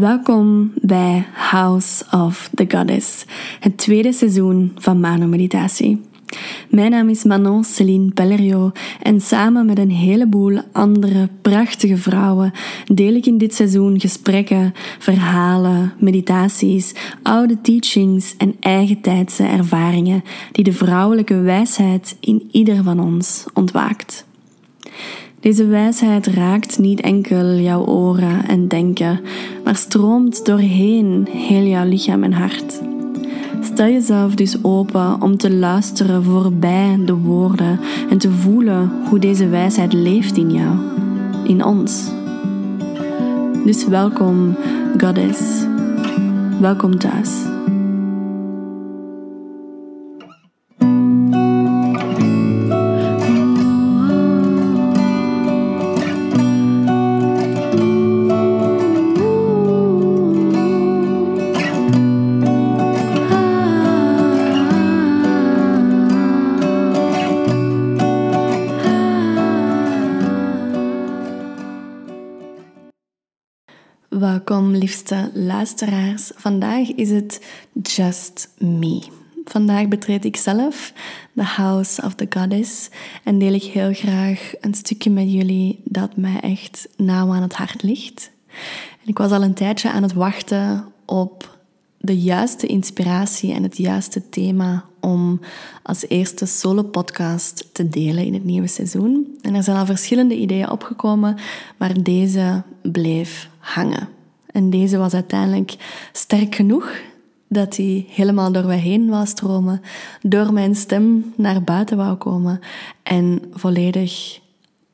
Welkom bij House of the Goddess, het tweede seizoen van Mano Meditatie. Mijn naam is Manon Celine Pellerio en samen met een heleboel andere prachtige vrouwen deel ik in dit seizoen gesprekken, verhalen, meditaties, oude teachings en eigen tijdse ervaringen die de vrouwelijke wijsheid in ieder van ons ontwaakt. Deze wijsheid raakt niet enkel jouw oren en denken, maar stroomt doorheen heel jouw lichaam en hart. Stel jezelf dus open om te luisteren voorbij de woorden en te voelen hoe deze wijsheid leeft in jou, in ons. Dus welkom, Goddess. Welkom thuis. Liefste luisteraars. Vandaag is het Just Me. Vandaag betreed ik zelf de House of the Goddess en deel ik heel graag een stukje met jullie dat mij echt nauw aan het hart ligt. Ik was al een tijdje aan het wachten op de juiste inspiratie en het juiste thema om als eerste solo-podcast te delen in het nieuwe seizoen. En er zijn al verschillende ideeën opgekomen, maar deze bleef hangen. En deze was uiteindelijk sterk genoeg dat hij helemaal door mij heen wou stromen, door mijn stem naar buiten wou komen en volledig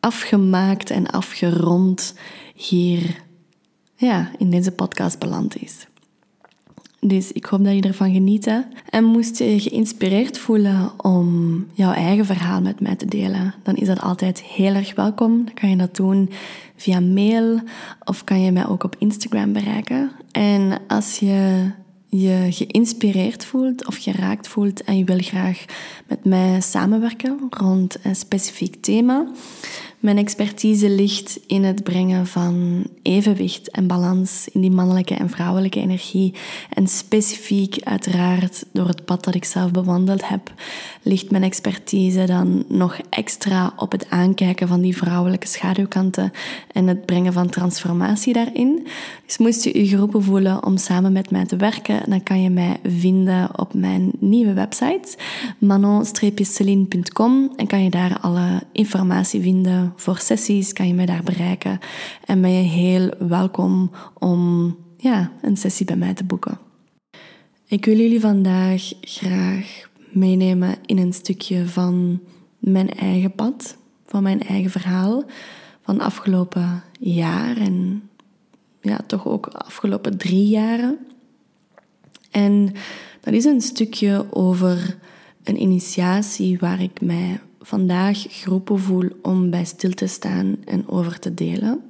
afgemaakt en afgerond hier ja, in deze podcast beland is. Dus ik hoop dat je ervan geniet. En moest je je geïnspireerd voelen om jouw eigen verhaal met mij te delen, dan is dat altijd heel erg welkom. Dan kan je dat doen via mail of kan je mij ook op Instagram bereiken. En als je je geïnspireerd voelt of geraakt voelt en je wil graag met mij samenwerken rond een specifiek thema, mijn expertise ligt in het brengen van evenwicht en balans in die mannelijke en vrouwelijke energie. En specifiek, uiteraard, door het pad dat ik zelf bewandeld heb, ligt mijn expertise dan nog extra op het aankijken van die vrouwelijke schaduwkanten en het brengen van transformatie daarin. Dus moest je je geroepen voelen om samen met mij te werken, dan kan je mij vinden op mijn nieuwe website manon-celine.com en kan je daar alle informatie vinden voor sessies kan je mij daar bereiken. En ben je heel welkom om ja, een sessie bij mij te boeken. Ik wil jullie vandaag graag meenemen in een stukje van mijn eigen pad, van mijn eigen verhaal van afgelopen jaar en ja, toch ook afgelopen drie jaren. En dat is een stukje over een initiatie waar ik mij vandaag geroepen voel om bij stil te staan en over te delen.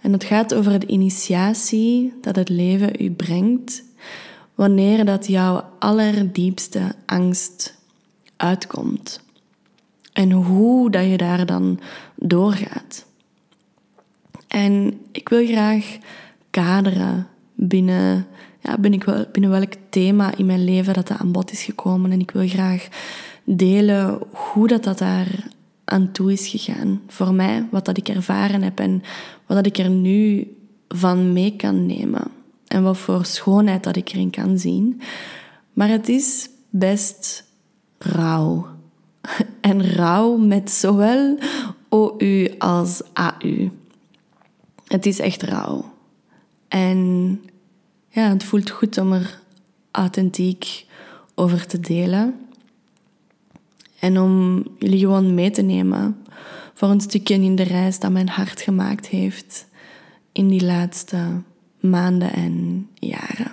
En het gaat over de initiatie dat het leven u brengt wanneer dat jouw allerdiepste angst uitkomt. En hoe dat je daar dan doorgaat. En ik wil graag kaderen binnen, ja, binnen, binnen welk thema in mijn leven dat, dat aan bod is gekomen. En ik wil graag delen hoe dat, dat daar aan toe is gegaan. Voor mij, wat dat ik ervaren heb en wat dat ik er nu van mee kan nemen. En wat voor schoonheid dat ik erin kan zien. Maar het is best rauw. En rauw met zowel OU als AU. Het is echt rauw. En ja, het voelt goed om er authentiek over te delen. En om jullie gewoon mee te nemen voor een stukje in de reis dat mijn hart gemaakt heeft in die laatste maanden en jaren.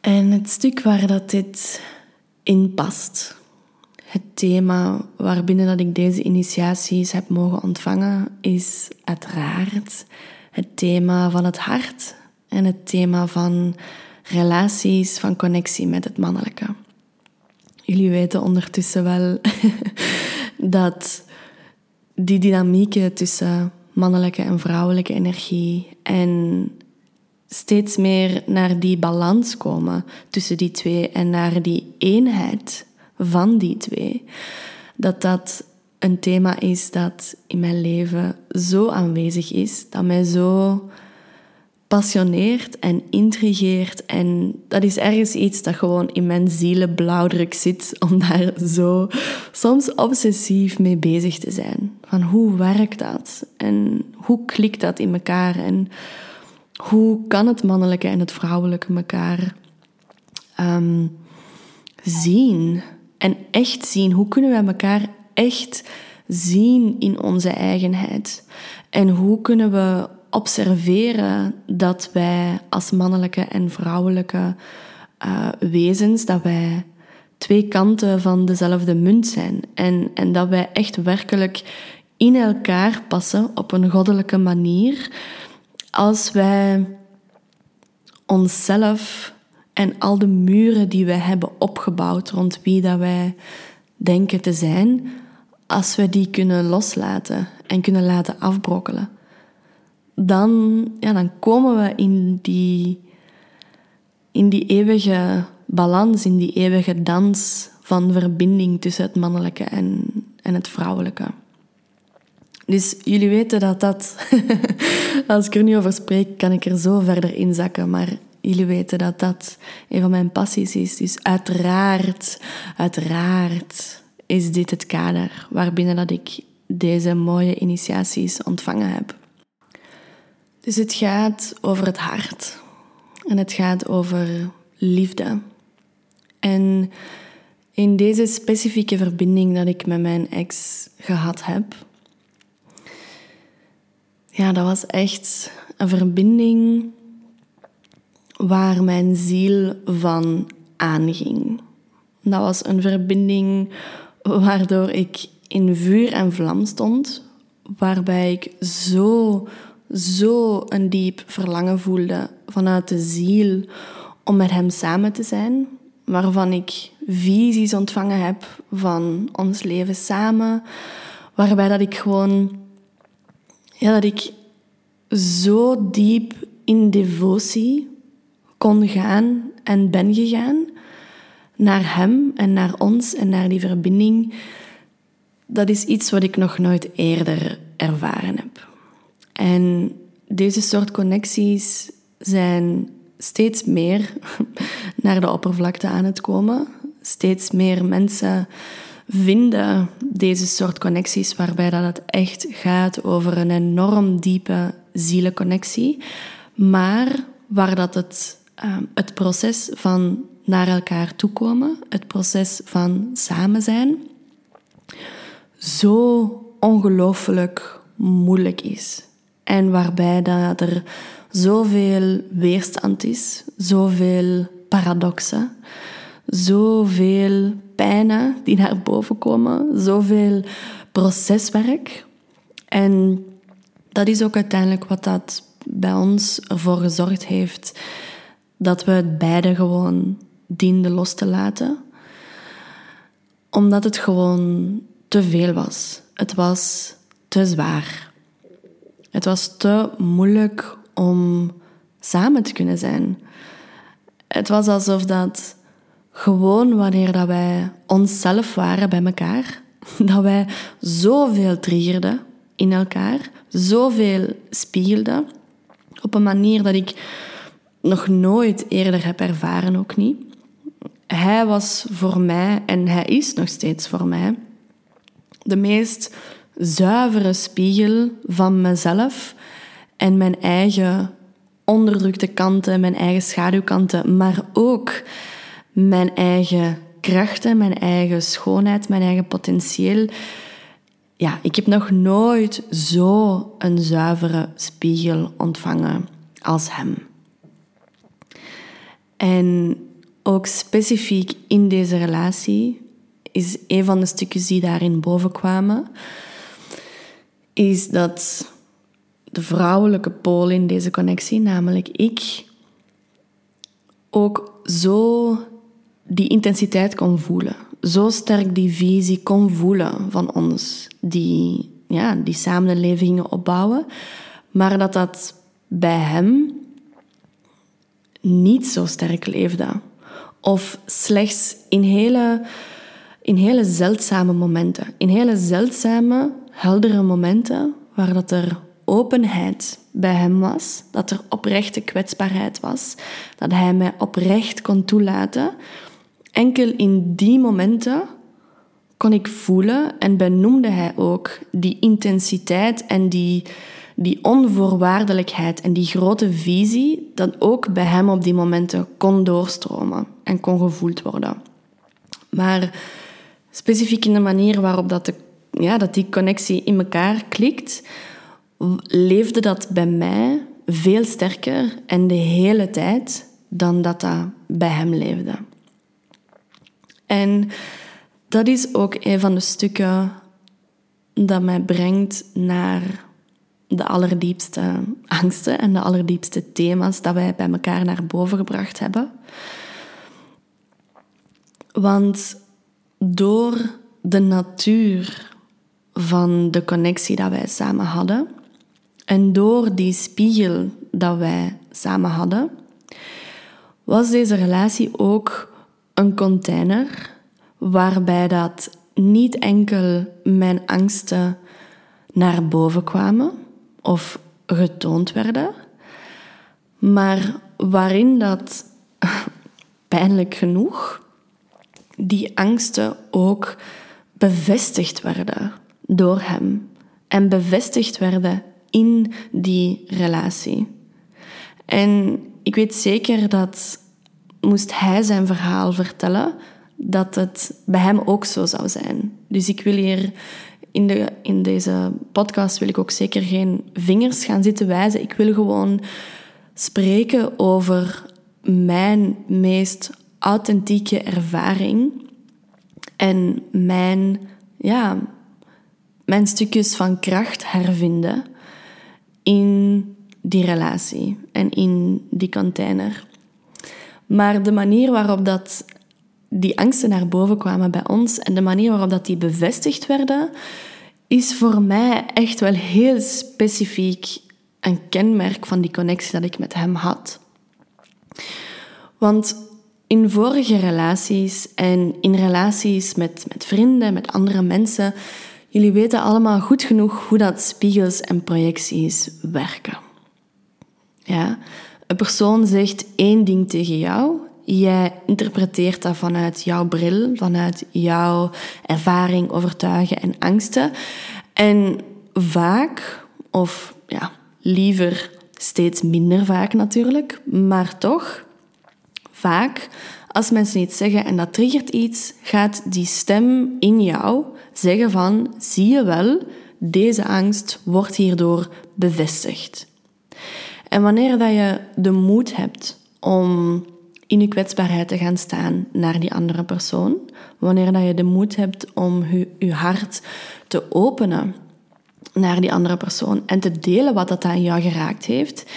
En het stuk waar dat dit in past, het thema waarbinnen dat ik deze initiaties heb mogen ontvangen, is uiteraard het thema van het hart en het thema van relaties, van connectie met het mannelijke. Jullie weten ondertussen wel dat die dynamieken tussen mannelijke en vrouwelijke energie en steeds meer naar die balans komen tussen die twee en naar die eenheid van die twee. Dat dat een thema is dat in mijn leven zo aanwezig is, dat mij zo passioneert en intrigeert. En dat is ergens iets dat gewoon in mijn zielenblauwdruk zit, om daar zo soms obsessief mee bezig te zijn. Van hoe werkt dat? En hoe klikt dat in elkaar? En hoe kan het mannelijke en het vrouwelijke elkaar um, zien? En echt zien. Hoe kunnen wij elkaar echt zien in onze eigenheid? En hoe kunnen we observeren dat wij als mannelijke en vrouwelijke uh, wezens, dat wij twee kanten van dezelfde munt zijn. En, en dat wij echt werkelijk in elkaar passen op een goddelijke manier als wij onszelf en al de muren die wij hebben opgebouwd rond wie dat wij denken te zijn, als we die kunnen loslaten en kunnen laten afbrokkelen, dan, ja, dan komen we in die, in die eeuwige balans, in die eeuwige dans van verbinding tussen het mannelijke en, en het vrouwelijke. Dus jullie weten dat dat, als ik er nu over spreek, kan ik er zo verder in zakken. Maar jullie weten dat dat een van mijn passies is. Dus uiteraard, uiteraard is dit het kader waarbinnen dat ik deze mooie initiaties ontvangen heb. Dus het gaat over het hart. En het gaat over liefde. En in deze specifieke verbinding dat ik met mijn ex gehad heb, ja, dat was echt een verbinding waar mijn ziel van aanging. Dat was een verbinding waardoor ik in vuur en vlam stond, waarbij ik zo, zo een diep verlangen voelde vanuit de ziel om met hem samen te zijn, waarvan ik visies ontvangen heb van ons leven samen, waarbij dat ik gewoon ja, dat ik zo diep in devotie kon gaan en ben gegaan naar hem en naar ons en naar die verbinding. Dat is iets wat ik nog nooit eerder ervaren heb. En deze soort connecties zijn steeds meer naar de oppervlakte aan het komen. Steeds meer mensen vinden deze soort connecties waarbij dat het echt gaat over een enorm diepe zielenconnectie, maar waar dat het, ehm, het proces van naar elkaar toekomen, het proces van samen zijn, zo ongelooflijk moeilijk is. En waarbij dat er zoveel weerstand is, zoveel paradoxen, zoveel pijnen die naar boven komen, zoveel proceswerk. En dat is ook uiteindelijk wat dat bij ons ervoor gezorgd heeft dat we het beide gewoon dienden los te laten. Omdat het gewoon te veel was. Het was te zwaar. Het was te moeilijk om samen te kunnen zijn. Het was alsof dat gewoon wanneer dat wij onszelf waren bij elkaar, dat wij zoveel triggerden in elkaar, zoveel spiegelden, op een manier dat ik nog nooit eerder heb ervaren, ook niet. Hij was voor mij, en hij is nog steeds voor mij, de meest zuivere spiegel van mezelf en mijn eigen onderdrukte kanten, mijn eigen schaduwkanten, maar ook mijn eigen krachten, mijn eigen schoonheid, mijn eigen potentieel. Ja, ik heb nog nooit zo een zuivere spiegel ontvangen als hem. En ook specifiek in deze relatie is een van de stukjes die daarin bovenkwamen, is dat de vrouwelijke pool in deze connectie, namelijk ik, ook zo die intensiteit kon voelen. Zo sterk die visie kon voelen van ons. Die, ja, die samen een leven gingen opbouwen. Maar dat dat bij hem niet zo sterk leefde. Of slechts in hele, in hele zeldzame momenten. In hele zeldzame, heldere momenten waar dat er openheid bij hem was, dat er oprechte kwetsbaarheid was, dat hij mij oprecht kon toelaten. Enkel in die momenten kon ik voelen en benoemde hij ook die intensiteit en die, die onvoorwaardelijkheid en die grote visie dat ook bij hem op die momenten kon doorstromen en kon gevoeld worden. Maar specifiek in de manier waarop dat, de, ja, dat die connectie in elkaar klikt, leefde dat bij mij veel sterker en de hele tijd dan dat dat bij hem leefde. En dat is ook een van de stukken dat mij brengt naar de allerdiepste angsten en de allerdiepste thema's dat wij bij elkaar naar boven gebracht hebben. Want door de natuur van de connectie dat wij samen hadden. En door die spiegel dat wij samen hadden, was deze relatie ook een container waarbij dat niet enkel mijn angsten naar boven kwamen of getoond werden, maar waarin dat pijnlijk genoeg die angsten ook bevestigd werden door hem en bevestigd werden in die relatie. En ik weet zeker dat moest hij zijn verhaal vertellen, dat het bij hem ook zo zou zijn. Dus ik wil hier in, de, in deze podcast wil ik ook zeker geen vingers gaan zitten wijzen. Ik wil gewoon spreken over mijn meest authentieke ervaring en mijn, ja, mijn stukjes van kracht hervinden in die relatie en in die container. Maar de manier waarop dat die angsten naar boven kwamen bij ons en de manier waarop dat die bevestigd werden, is voor mij echt wel heel specifiek een kenmerk van die connectie dat ik met hem had. Want in vorige relaties en in relaties met, met vrienden, met andere mensen, jullie weten allemaal goed genoeg hoe dat spiegels en projecties werken. Ja? Een persoon zegt één ding tegen jou Jij interpreteert dat vanuit jouw bril, vanuit jouw ervaring, overtuigen en angsten. En vaak, of ja, liever steeds minder vaak natuurlijk, maar toch, vaak, als mensen iets zeggen en dat triggert iets, gaat die stem in jou zeggen van, zie je wel, deze angst wordt hierdoor bevestigd. En wanneer dat je de moed hebt om in je kwetsbaarheid te gaan staan naar die andere persoon. Wanneer dat je de moed hebt om je, je hart te openen naar die andere persoon en te delen wat dat aan jou geraakt heeft,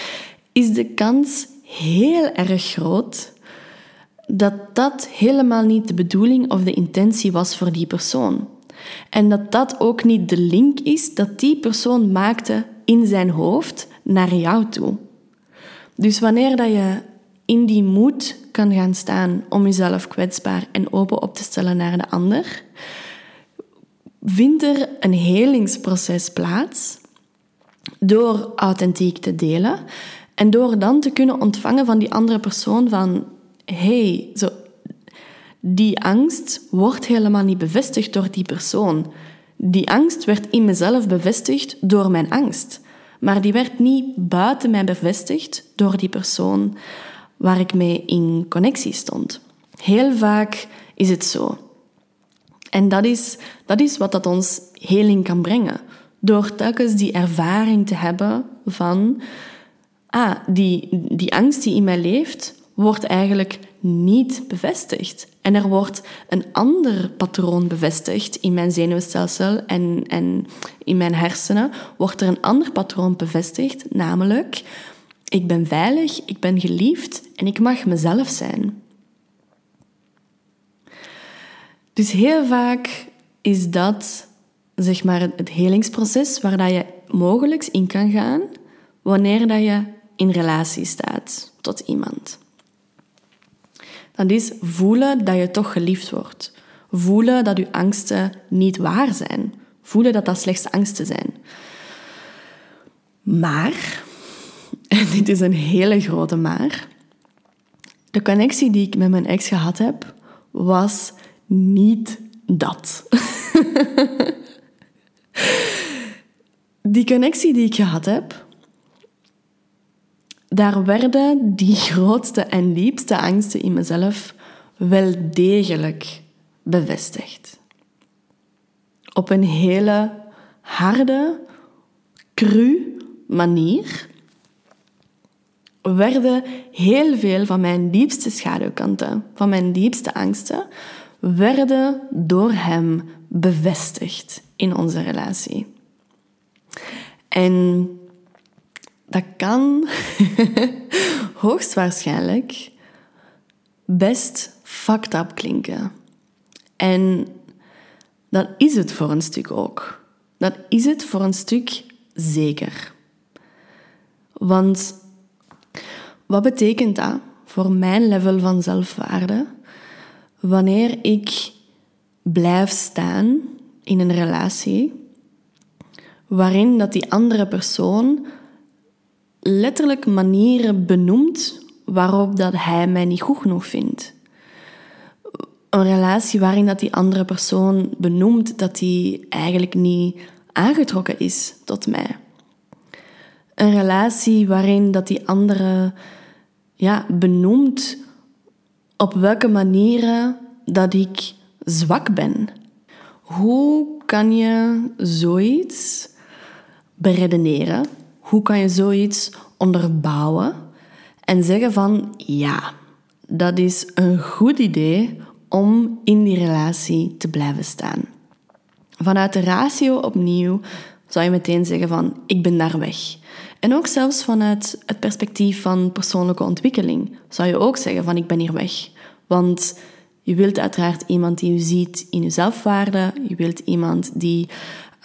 is de kans heel erg groot dat dat helemaal niet de bedoeling of de intentie was voor die persoon. En dat dat ook niet de link is dat die persoon maakte in zijn hoofd naar jou toe. Dus wanneer dat je in die moed kan gaan staan om jezelf kwetsbaar en open op te stellen naar de ander, vindt er een helingsproces plaats door authentiek te delen en door dan te kunnen ontvangen van die andere persoon van hey, zo, die angst wordt helemaal niet bevestigd door die persoon. Die angst werd in mezelf bevestigd door mijn angst. Maar die werd niet buiten mij bevestigd door die persoon waar ik mee in connectie stond. Heel vaak is het zo. En dat is, dat is wat dat ons heling kan brengen. Door telkens die ervaring te hebben van, ah, die, die angst die in mij leeft, wordt eigenlijk niet bevestigd. En er wordt een ander patroon bevestigd in mijn zenuwstelsel en, en in mijn hersenen, wordt er een ander patroon bevestigd, namelijk ik ben veilig, ik ben geliefd en ik mag mezelf zijn. Dus heel vaak is dat zeg maar het helingsproces waar dat je mogelijk in kan gaan wanneer dat je in relatie staat tot iemand. Dat is voelen dat je toch geliefd wordt. Voelen dat je angsten niet waar zijn. Voelen dat dat slechts angsten zijn. Maar, en dit is een hele grote maar, de connectie die ik met mijn ex gehad heb, was niet dat. die connectie die ik gehad heb, daar werden die grootste en diepste angsten in mezelf wel degelijk bevestigd. Op een hele harde, cru manier werden heel veel van mijn diepste schaduwkanten, van mijn diepste angsten, werden door hem bevestigd in onze relatie. En dat kan hoogstwaarschijnlijk best fucked up klinken. En dat is het voor een stuk ook. Dat is het voor een stuk zeker. Want wat betekent dat voor mijn level van zelfwaarde wanneer ik blijf staan in een relatie waarin dat die andere persoon letterlijk manieren benoemt waarop dat hij mij niet goed genoeg vindt. Een relatie waarin dat die andere persoon benoemt dat hij eigenlijk niet aangetrokken is tot mij. Een relatie waarin dat die andere ja, benoemt op welke manieren dat ik zwak ben. Hoe kan je zoiets beredeneren? Hoe kan je zoiets onderbouwen en zeggen van ja, dat is een goed idee om in die relatie te blijven staan. Vanuit de ratio opnieuw zou je meteen zeggen van ik ben daar weg. En ook zelfs vanuit het perspectief van persoonlijke ontwikkeling zou je ook zeggen van ik ben hier weg. Want je wilt uiteraard iemand die u ziet in uw zelfwaarde. Je wilt iemand die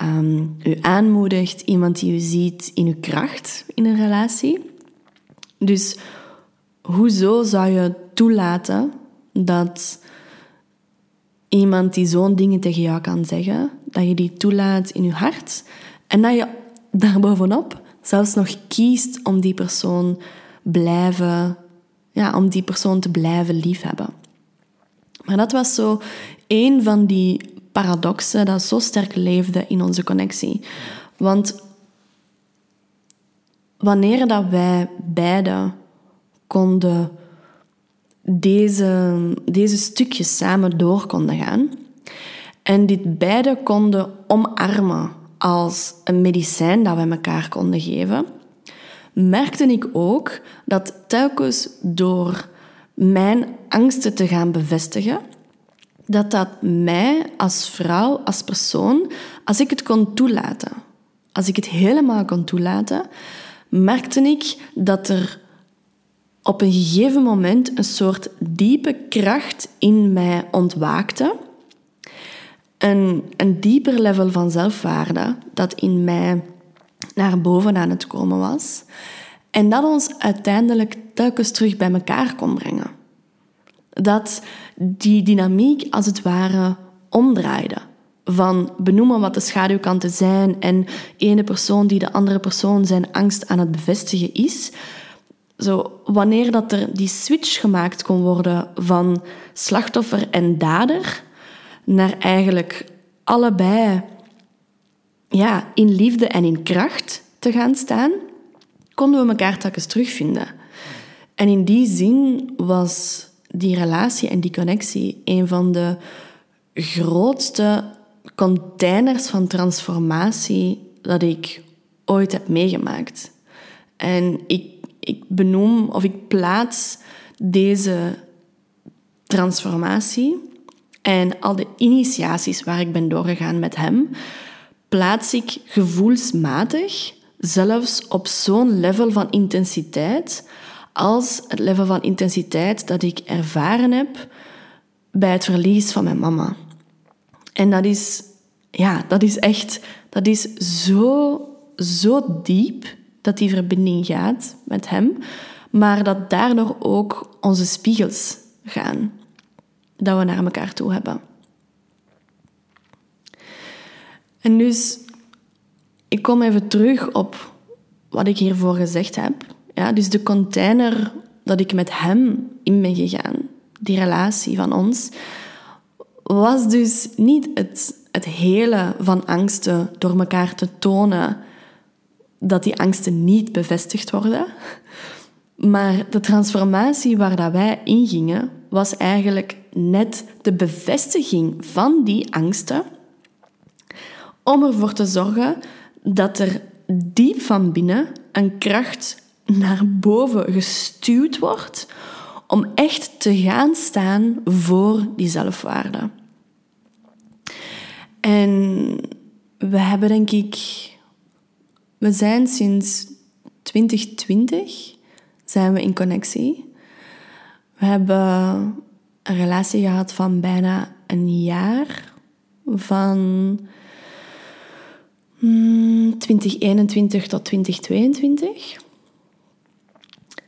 um, u aanmoedigt. Iemand die u ziet in uw kracht in een relatie. Dus hoezo zou je toelaten dat iemand die zo'n dingen tegen jou kan zeggen, dat je die toelaat in je hart en dat je daarbovenop zelfs nog kiest om die persoon blijven, ja, om die persoon te blijven liefhebben. Maar dat was zo een van die paradoxen dat zo sterk leefde in onze connectie. Want wanneer dat wij beiden konden deze, deze stukjes samen door konden gaan en dit beide konden omarmen als een medicijn dat we elkaar konden geven, merkte ik ook dat telkens door mijn angsten te gaan bevestigen, dat dat mij als vrouw, als persoon, als ik het kon toelaten, als ik het helemaal kon toelaten, merkte ik dat er op een gegeven moment een soort diepe kracht in mij ontwaakte. Een, een dieper level van zelfwaarde dat in mij naar boven aan het komen was. En dat ons uiteindelijk telkens terug bij elkaar kon brengen. Dat die dynamiek als het ware omdraaide. Van benoemen wat de schaduwkanten zijn en ene persoon die de andere persoon zijn angst aan het bevestigen is. Zo, wanneer dat er die switch gemaakt kon worden van slachtoffer en dader naar eigenlijk allebei ja, in liefde en in kracht te gaan staan, konden we elkaar telkens terugvinden. En in die zin was die relatie en die connectie een van de grootste containers van transformatie dat ik ooit heb meegemaakt. En ik, ik benoem of ik plaats deze transformatie en al de initiaties waar ik ben doorgegaan met hem, plaats ik gevoelsmatig zelfs op zo'n level van intensiteit als het level van intensiteit dat ik ervaren heb bij het verlies van mijn mama. En dat is ja, dat is echt, dat is zo, zo diep dat die verbinding gaat met hem, maar dat daardoor ook onze spiegels gaan, dat we naar elkaar toe hebben. En dus, ik kom even terug op wat ik hiervoor gezegd heb. Ja, dus de container dat ik met hem in ben gegaan, die relatie van ons, was dus niet het, het hele van angsten door elkaar te tonen dat die angsten niet bevestigd worden. Maar de transformatie waar dat wij ingingen, was eigenlijk net de bevestiging van die angsten om ervoor te zorgen dat er diep van binnen een kracht naar boven gestuurd wordt om echt te gaan staan voor die zelfwaarde. En we hebben denk ik, we zijn sinds 2020 zijn we in connectie. We hebben een relatie gehad van bijna een jaar, van 2021 hmm, tot 2022.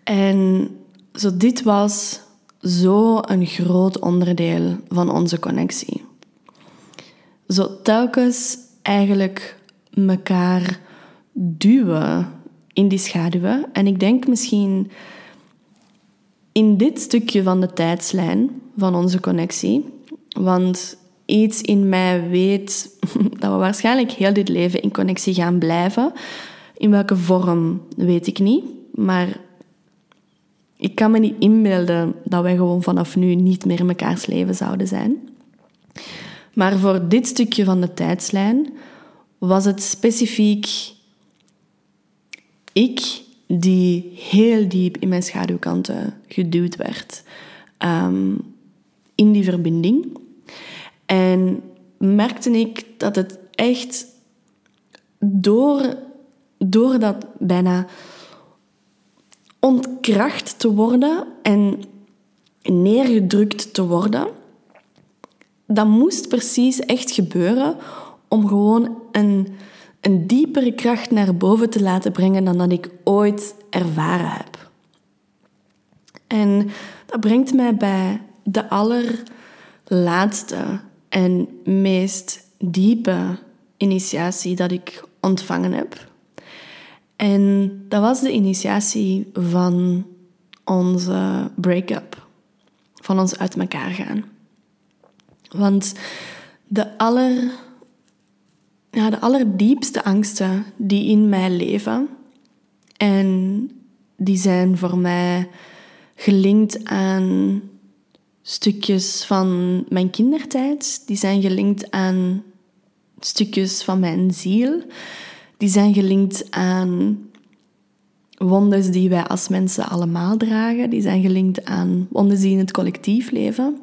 En zo dit was zo een groot onderdeel van onze connectie. Zo telkens eigenlijk elkaar duwen in die schaduwen. En ik denk misschien in dit stukje van de tijdslijn van onze connectie, want iets in mij weet dat we waarschijnlijk heel dit leven in connectie gaan blijven. In welke vorm weet ik niet, maar ik kan me niet inbeelden dat wij gewoon vanaf nu niet meer mekaars leven zouden zijn. Maar voor dit stukje van de tijdslijn was het specifiek ik die heel diep in mijn schaduwkanten geduwd werd. Um, in die verbinding. En merkte ik dat het echt door, door dat bijna ontkracht te worden en neergedrukt te worden, dat moest precies echt gebeuren om gewoon een, een diepere kracht naar boven te laten brengen dan dat ik ooit ervaren heb. En dat brengt mij bij de allerlaatste en meest diepe initiatie dat ik ontvangen heb. En dat was de initiatie van onze break-up, van ons uit elkaar gaan. Want de, aller, ja, de allerdiepste angsten die in mij leven, en die zijn voor mij gelinkt aan stukjes van mijn kindertijd, die zijn gelinkt aan stukjes van mijn ziel, die zijn gelinkt aan wondes die wij als mensen allemaal dragen, die zijn gelinkt aan wondes die in het collectief leven.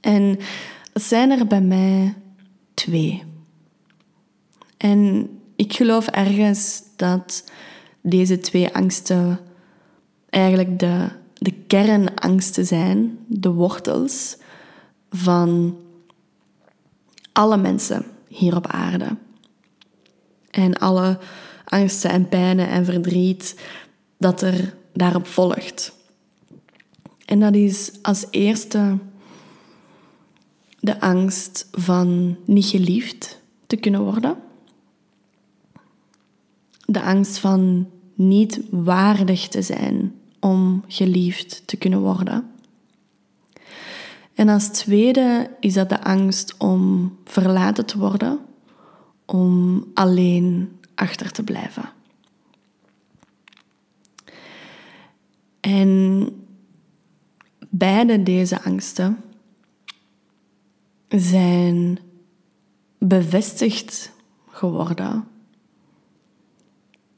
En het zijn er bij mij twee. En ik geloof ergens dat deze twee angsten eigenlijk de de kernangsten zijn, de wortels van alle mensen hier op aarde. En alle angsten en pijnen en verdriet dat er daarop volgt. En dat is als eerste de angst van niet geliefd te kunnen worden. De angst van niet waardig te zijn om geliefd te kunnen worden. En als tweede is dat de angst om verlaten te worden, om alleen achter te blijven. En beide deze angsten zijn bevestigd geworden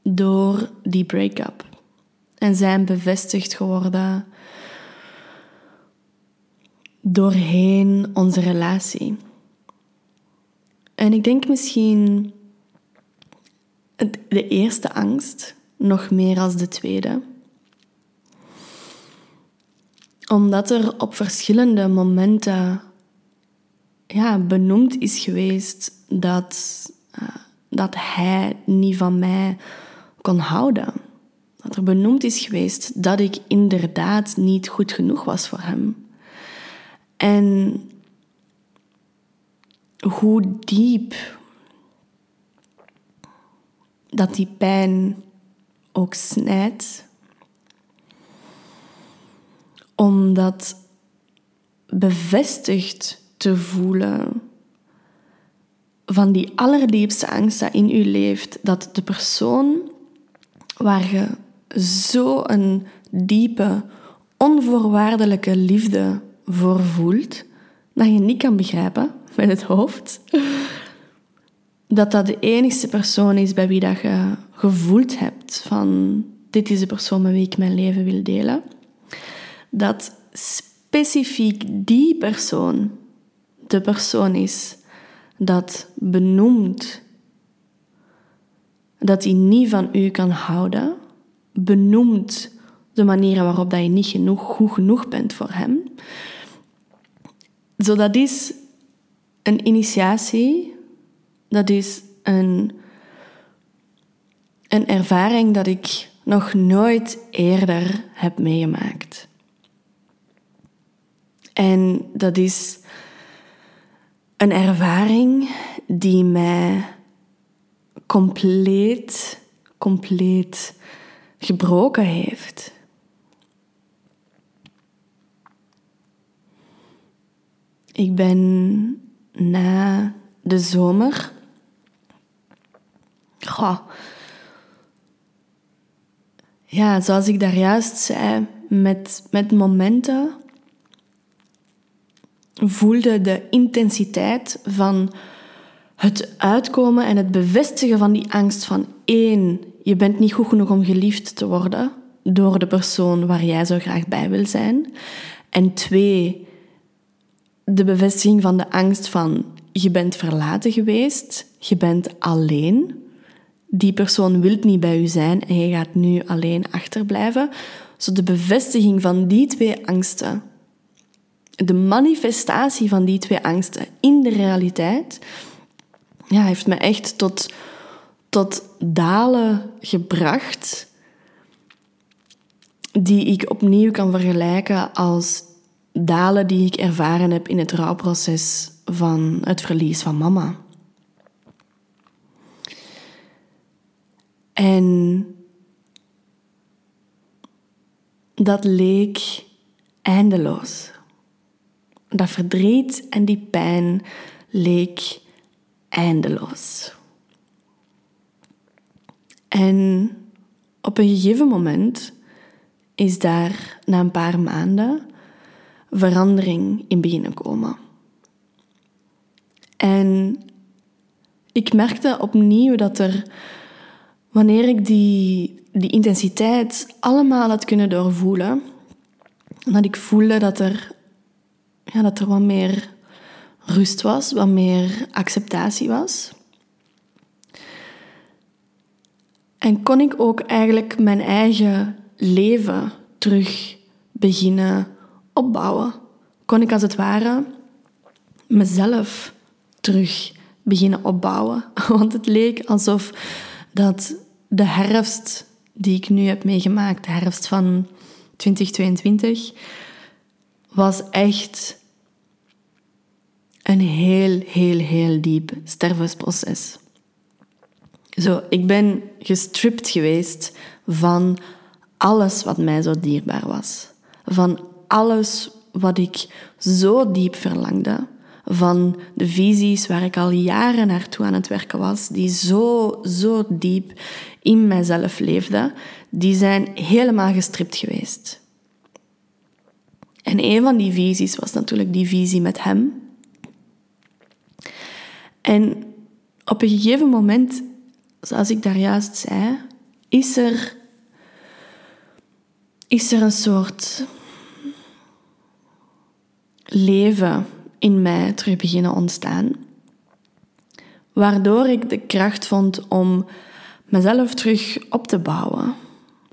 door die break-up en zijn bevestigd geworden doorheen onze relatie. En ik denk misschien de eerste angst nog meer als de tweede. Omdat er op verschillende momenten ja, benoemd is geweest dat, uh, dat hij niet van mij kon houden. Dat er benoemd is geweest dat ik inderdaad niet goed genoeg was voor hem. En hoe diep dat die pijn ook snijdt, om dat bevestigd te voelen van die allerdiepste angst dat in u leeft, dat de persoon waar je zo een diepe, onvoorwaardelijke liefde voor voelt, dat je niet kan begrijpen met het hoofd, dat dat de enige persoon is bij wie dat je gevoeld hebt van dit is de persoon met wie ik mijn leven wil delen, dat specifiek die persoon de persoon is dat benoemt dat hij niet van u kan houden, benoemt de manieren waarop dat je niet genoeg, goed genoeg bent voor hem. Zo dat is een initiatie, dat is een, een ervaring dat ik nog nooit eerder heb meegemaakt. En dat is een ervaring die mij compleet, compleet gebroken heeft. Ik ben na de zomer. Goh, ja, zoals ik daar juist zei, met, met momenten voelde de intensiteit van het uitkomen en het bevestigen van die angst van één, je bent niet goed genoeg om geliefd te worden door de persoon waar jij zo graag bij wil zijn. En twee, de bevestiging van de angst van je bent verlaten geweest, je bent alleen. Die persoon wil niet bij u zijn en je gaat nu alleen achterblijven. Zo de bevestiging van die twee angsten, de manifestatie van die twee angsten in de realiteit, ja, heeft me echt tot, tot dalen gebracht die ik opnieuw kan vergelijken als dalen die ik ervaren heb in het rouwproces van het verlies van mama. En dat leek eindeloos. Dat verdriet en die pijn leek eindeloos. En op een gegeven moment is daar na een paar maanden verandering in beginnen komen. En ik merkte opnieuw dat er, wanneer ik die, die intensiteit allemaal had kunnen doorvoelen, dat ik voelde dat er, ja, dat er wat meer rust was, wat meer acceptatie was. En kon ik ook eigenlijk mijn eigen leven terug beginnen opbouwen. Kon ik als het ware mezelf terug beginnen opbouwen. Want het leek alsof dat de herfst die ik nu heb meegemaakt, de herfst van 2022, was echt een heel, heel, heel diep stervensproces. Zo, ik ben gestript geweest van alles wat mij zo dierbaar was. Van alles wat ik zo diep verlangde. Van de visies waar ik al jaren naartoe aan het werken was, die zo, zo diep in mijzelf leefden, die zijn helemaal gestript geweest. En een van die visies was natuurlijk die visie met hem, en op een gegeven moment, zoals ik daar juist zei, is er, is er een soort leven in mij terug beginnen ontstaan. Waardoor ik de kracht vond om mezelf terug op te bouwen.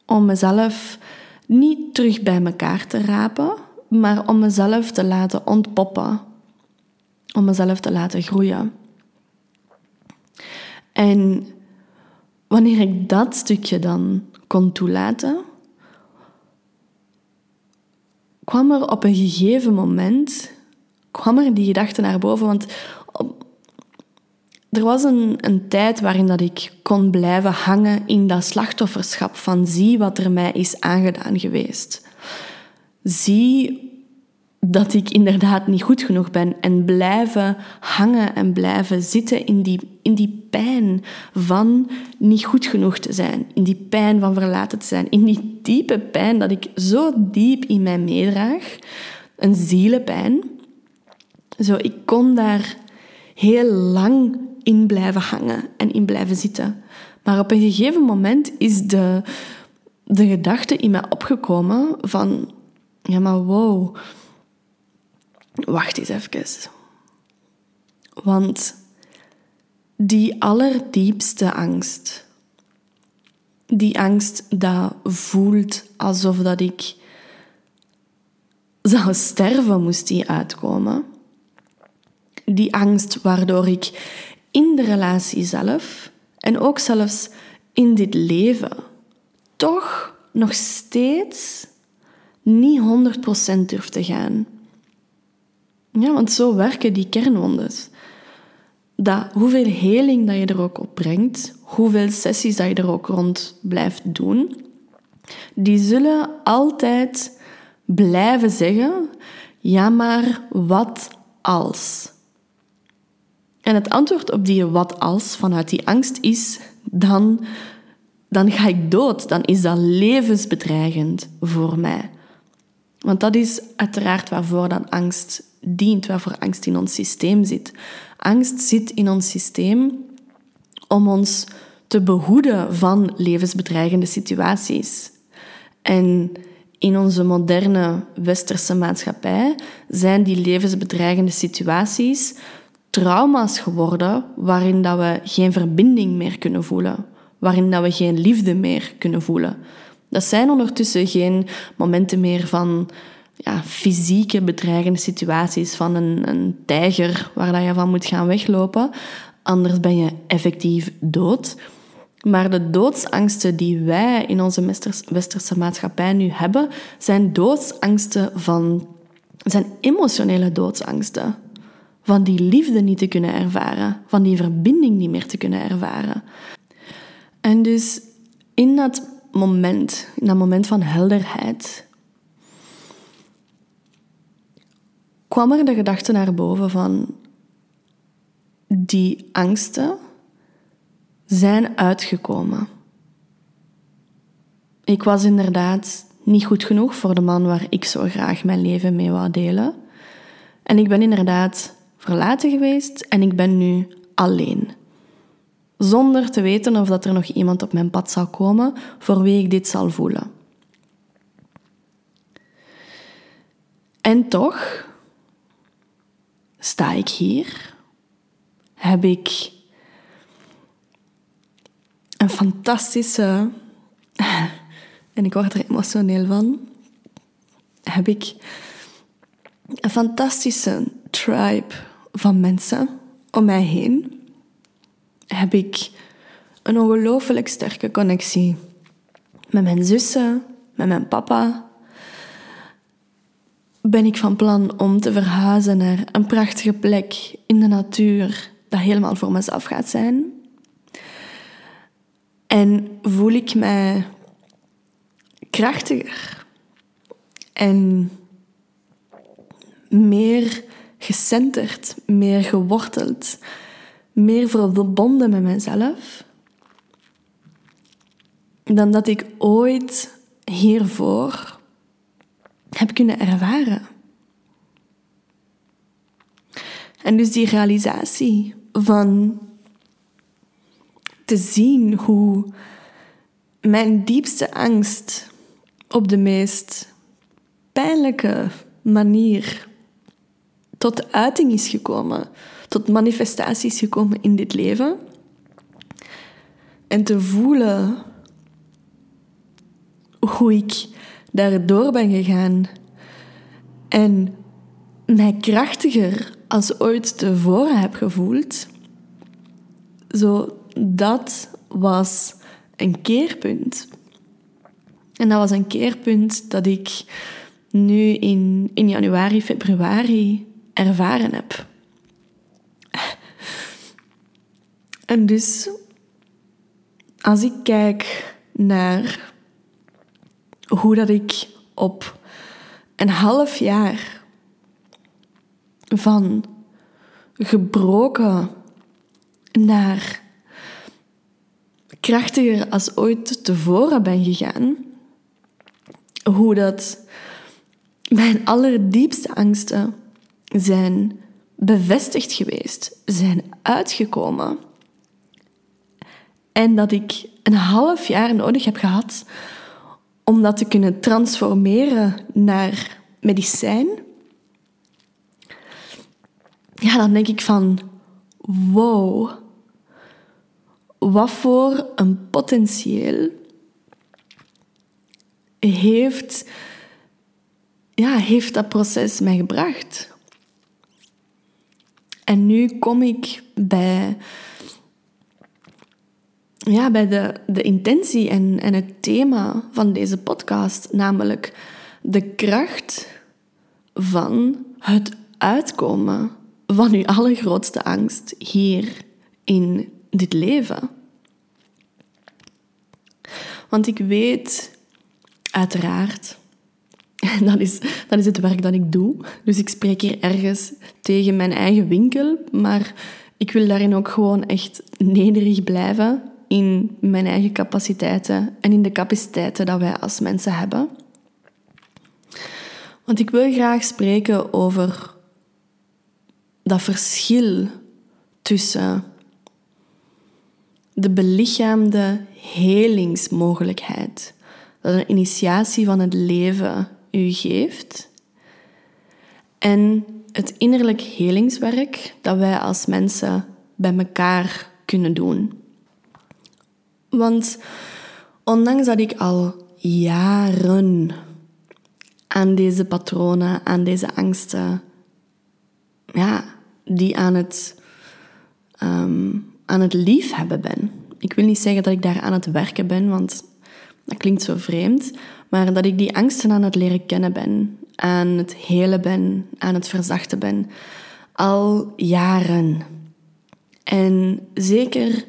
Om mezelf niet terug bij elkaar te rapen, maar om mezelf te laten ontpoppen om mezelf te laten groeien. En wanneer ik dat stukje dan kon toelaten, kwam er op een gegeven moment kwam er die gedachte naar boven. Want er was een, een tijd waarin dat ik kon blijven hangen in dat slachtofferschap van zie wat er mij is aangedaan geweest. Zie dat ik inderdaad niet goed genoeg ben en blijven hangen en blijven zitten in die, in die pijn van niet goed genoeg te zijn, in die pijn van verlaten te zijn, in die diepe pijn dat ik zo diep in mij meedraag, een zielenpijn. Zo, ik kon daar heel lang in blijven hangen en in blijven zitten. Maar op een gegeven moment is de, de gedachte in mij opgekomen van, ja maar wow, wacht eens even. Want die allerdiepste angst, die angst dat voelt alsof dat ik zou sterven, moest die uitkomen. Die angst waardoor ik in de relatie zelf en ook zelfs in dit leven toch nog steeds niet 100% durf te gaan. Ja, want zo werken die kernwondes. Dat hoeveel heling dat je er ook op brengt, hoeveel sessies dat je er ook rond blijft doen, die zullen altijd blijven zeggen: ja, maar wat als? En het antwoord op die wat als vanuit die angst is: dan, dan ga ik dood, dan is dat levensbedreigend voor mij. Want dat is uiteraard waarvoor dan angst dient, waarvoor angst in ons systeem zit. Angst zit in ons systeem om ons te behoeden van levensbedreigende situaties. En in onze moderne westerse maatschappij zijn die levensbedreigende situaties trauma's geworden waarin dat we geen verbinding meer kunnen voelen, waarin dat we geen liefde meer kunnen voelen. Dat zijn ondertussen geen momenten meer van ja, fysieke bedreigende situaties, van een, een tijger waar je van moet gaan weglopen. Anders ben je effectief dood. Maar de doodsangsten die wij in onze westerse maatschappij nu hebben, zijn doodsangsten van, zijn emotionele doodsangsten. Van die liefde niet te kunnen ervaren, van die verbinding niet meer te kunnen ervaren. En dus in dat moment, in dat moment van helderheid, kwam er de gedachte naar boven van die angsten zijn uitgekomen. Ik was inderdaad niet goed genoeg voor de man waar ik zo graag mijn leven mee wou delen. En ik ben inderdaad verlaten geweest en ik ben nu alleen. Zonder te weten of dat er nog iemand op mijn pad zal komen voor wie ik dit zal voelen. En toch sta ik hier, heb ik een fantastische, en ik word er emotioneel van, heb ik een fantastische tribe van mensen om mij heen. Heb ik een ongelooflijk sterke connectie met mijn zussen, met mijn papa. Ben ik van plan om te verhuizen naar een prachtige plek in de natuur, dat helemaal voor mezelf gaat zijn. En voel ik mij krachtiger en meer gecenterd, meer geworteld, meer verbonden met mezelf dan dat ik ooit hiervoor heb kunnen ervaren. En dus die realisatie van te zien hoe mijn diepste angst op de meest pijnlijke manier tot uiting is gekomen, tot manifestatie is gekomen in dit leven. En te voelen hoe ik daardoor ben gegaan en mij krachtiger als ooit tevoren heb gevoeld, zo, dat was een keerpunt. En dat was een keerpunt dat ik nu in, in januari, februari ervaren heb. En dus, als ik kijk naar hoe dat ik op een half jaar van gebroken naar krachtiger als ooit tevoren ben gegaan, hoe dat mijn allerdiepste angsten zijn bevestigd geweest, zijn uitgekomen. En dat ik een half jaar nodig heb gehad om dat te kunnen transformeren naar medicijn. Ja, dan denk ik van, wow, wat voor een potentieel heeft, ja, heeft dat proces mij gebracht. En nu kom ik bij, ja, bij de, de intentie en, en het thema van deze podcast, namelijk de kracht van het uitkomen van uw allergrootste angst hier in dit leven. Want ik weet uiteraard, dat is, dat is het werk dat ik doe. Dus ik spreek hier ergens tegen mijn eigen winkel, maar ik wil daarin ook gewoon echt nederig blijven in mijn eigen capaciteiten en in de capaciteiten dat wij als mensen hebben. Want ik wil graag spreken over dat verschil tussen de belichaamde helingsmogelijkheid dat een initiatie van het leven u geeft en het innerlijk helingswerk dat wij als mensen bij elkaar kunnen doen. Want ondanks dat ik al jaren aan deze patronen, aan deze angsten, ja, die aan het um, aan het liefhebben ben. Ik wil niet zeggen dat ik daar aan het werken ben, want dat klinkt zo vreemd. Maar dat ik die angsten aan het leren kennen ben, aan het helen ben, aan het verzachten ben. Al jaren. En zeker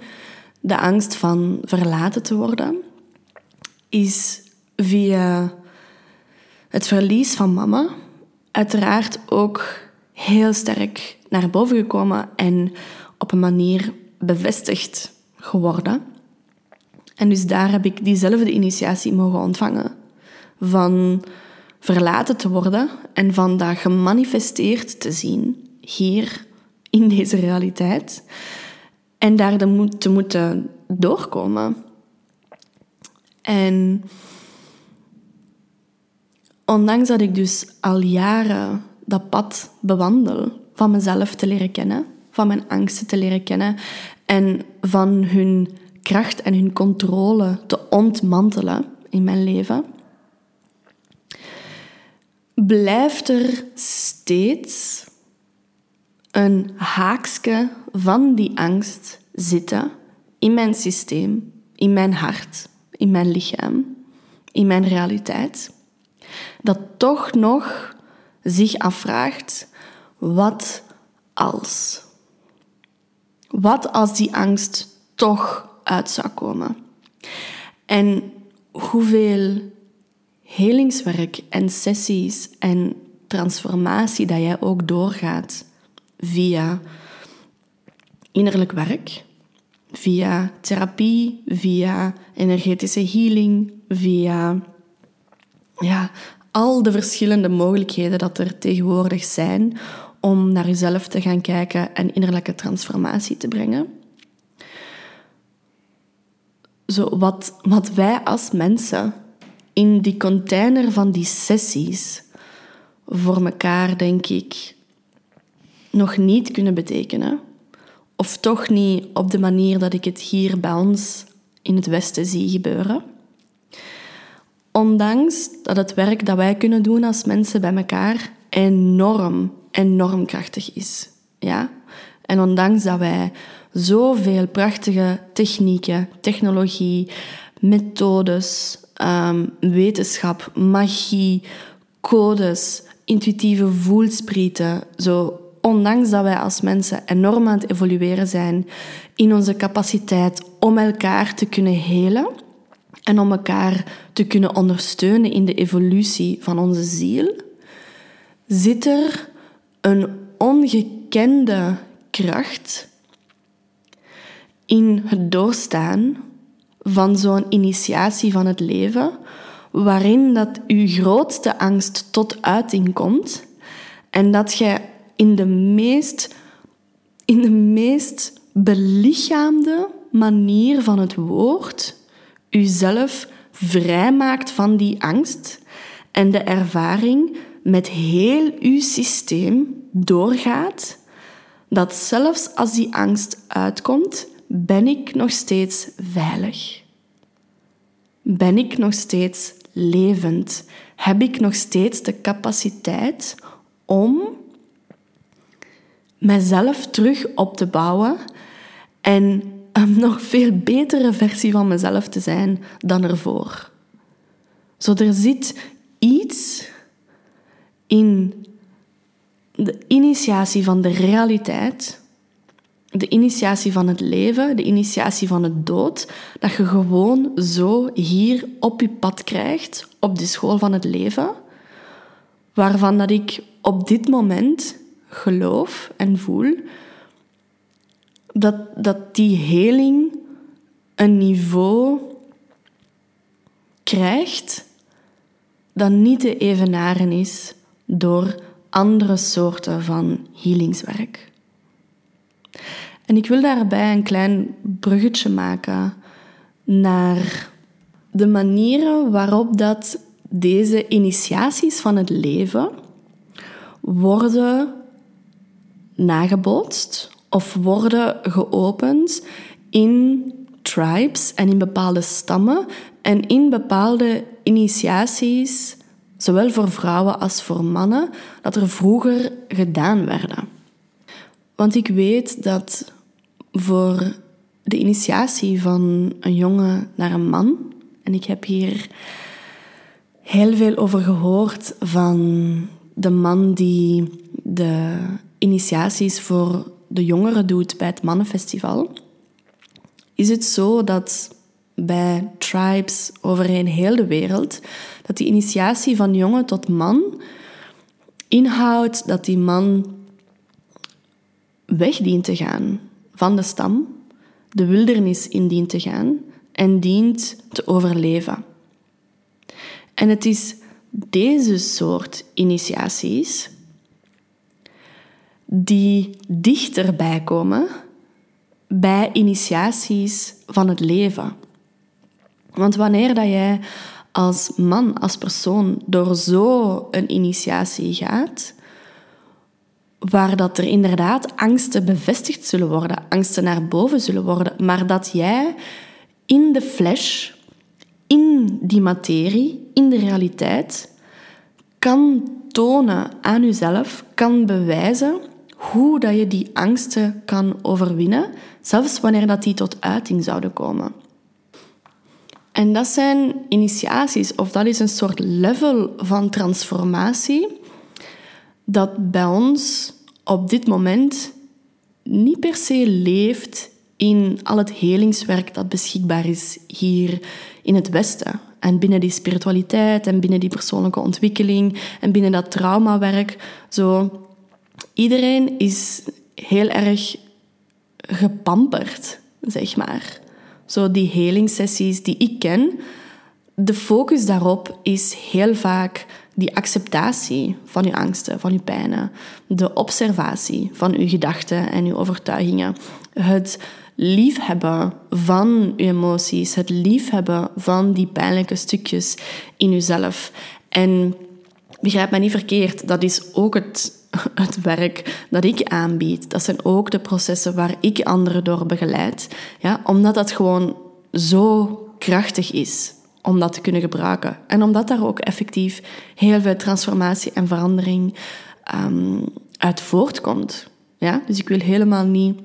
de angst van verlaten te worden is via het verlies van mama uiteraard ook heel sterk naar boven gekomen en op een manier bevestigd geworden. En dus daar heb ik diezelfde initiatie mogen ontvangen. Van verlaten te worden en van dat gemanifesteerd te zien hier in deze realiteit. En daar te moeten doorkomen. En ondanks dat ik dus al jaren dat pad bewandel van mezelf te leren kennen, van mijn angsten te leren kennen en van hun kracht en hun controle te ontmantelen in mijn leven, blijft er steeds een haakje van die angst zitten in mijn systeem, in mijn hart, in mijn lichaam, in mijn realiteit, dat toch nog zich afvraagt: wat als? Wat als die angst toch uit zou komen? En hoeveel helingswerk en sessies en transformatie dat jij ook doorgaat via innerlijk werk, via therapie, via energetische healing, via ja, al de verschillende mogelijkheden dat er tegenwoordig zijn om naar jezelf te gaan kijken en innerlijke transformatie te brengen. Zo, wat, wat wij als mensen in die container van die sessies voor elkaar, denk ik, nog niet kunnen betekenen. Of toch niet op de manier dat ik het hier bij ons in het Westen zie gebeuren. Ondanks dat het werk dat wij kunnen doen als mensen bij elkaar enorm enorm krachtig is. Ja? En ondanks dat wij zoveel prachtige technieken, technologie, methodes, um, wetenschap, magie, codes, intuïtieve voelsprieten, zo ondanks dat wij als mensen enorm aan het evolueren zijn in onze capaciteit om elkaar te kunnen helen en om elkaar te kunnen ondersteunen in de evolutie van onze ziel, zit er een ongekende kracht in het doorstaan van zo'n initiatie van het leven, waarin dat uw grootste angst tot uiting komt en dat jij in de meest, in de meest belichaamde manier van het woord uzelf vrijmaakt van die angst en de ervaring met heel uw systeem doorgaat, dat zelfs als die angst uitkomt, ben ik nog steeds veilig. Ben ik nog steeds levend? Heb ik nog steeds de capaciteit om mezelf terug op te bouwen en een nog veel betere versie van mezelf te zijn dan ervoor. Zo er zit iets in de initiatie van de realiteit, de initiatie van het leven, de initiatie van het dood, dat je gewoon zo hier op je pad krijgt, op de school van het leven, waarvan dat ik op dit moment geloof en voel dat, dat die heling een niveau krijgt dat niet te evenaren is door andere soorten van healingswerk. En ik wil daarbij een klein bruggetje maken naar de manieren waarop dat deze initiaties van het leven worden nagebootst of worden geopend in tribes en in bepaalde stammen en in bepaalde initiaties, zowel voor vrouwen als voor mannen, dat er vroeger gedaan werden. Want ik weet dat voor de initiatie van een jongen naar een man, en ik heb hier heel veel over gehoord van de man die de initiaties voor de jongeren doet bij het Mannenfestival, is het zo dat bij tribes overheen heel de wereld, dat die initiatie van jongen tot man inhoudt dat die man weg dient te gaan van de stam, de wildernis in dient te gaan en dient te overleven. En het is deze soort initiaties die dichterbij komen bij initiaties van het leven. Want wanneer dat jij als man, als persoon, door zo'n initiatie gaat, waar dat er inderdaad angsten bevestigd zullen worden, angsten naar boven zullen worden, maar dat jij in de flash, in die materie, in de realiteit, kan tonen aan jezelf, kan bewijzen hoe dat je die angsten kan overwinnen, zelfs wanneer dat die tot uiting zouden komen. En dat zijn initiaties, of dat is een soort level van transformatie dat bij ons op dit moment niet per se leeft in al het helingswerk dat beschikbaar is hier in het Westen. En binnen die spiritualiteit en binnen die persoonlijke ontwikkeling en binnen dat traumawerk. Zo, iedereen is heel erg gepamperd, zeg maar. Zo die helingssessies die ik ken, de focus daarop is heel vaak die acceptatie van je angsten, van je pijnen, de observatie van je gedachten en je overtuigingen, het liefhebben van je emoties, het liefhebben van die pijnlijke stukjes in jezelf. En begrijp me niet verkeerd, dat is ook het, het werk dat ik aanbied. Dat zijn ook de processen waar ik anderen door begeleid. Ja, omdat dat gewoon zo krachtig is om dat te kunnen gebruiken. En omdat daar ook effectief heel veel transformatie en verandering um, uit voortkomt. Ja? Dus ik wil helemaal niet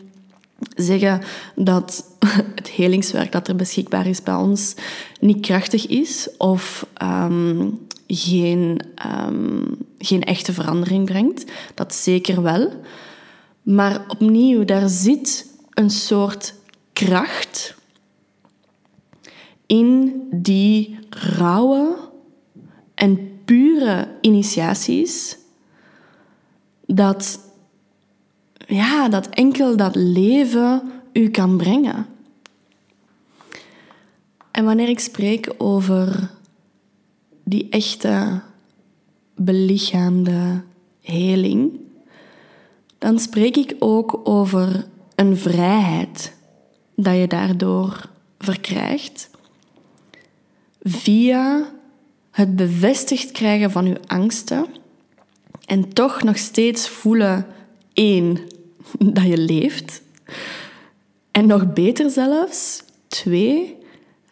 zeggen dat het helingswerk dat er beschikbaar is bij ons niet krachtig is of ehm, geen, ehm, geen echte verandering brengt. Dat zeker wel. Maar opnieuw, daar zit een soort kracht in die rauwe en pure initiaties dat, ja, dat enkel dat leven u kan brengen. En wanneer ik spreek over die echte belichaamde heling, dan spreek ik ook over een vrijheid dat je daardoor verkrijgt via het bevestigd krijgen van je angsten en toch nog steeds voelen één dat je leeft en nog beter zelfs twee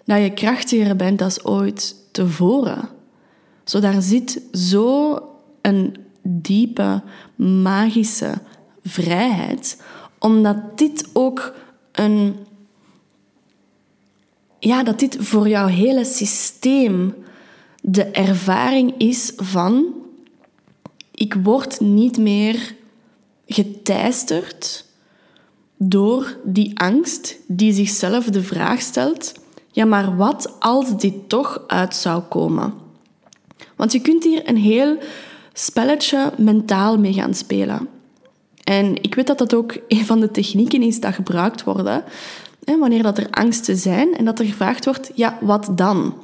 dat je krachtiger bent als ooit tevoren. Zo daar zit zo een diepe magische vrijheid, omdat dit ook een ja, dat dit voor jouw hele systeem de ervaring is van ik word niet meer geteisterd door die angst die zichzelf de vraag stelt: ja, maar wat als dit toch uit zou komen? Want je kunt hier een heel spelletje mentaal mee gaan spelen. En ik weet dat dat ook een van de technieken is dat gebruikt worden hè, wanneer dat er angsten zijn en dat er gevraagd wordt, ja, wat dan?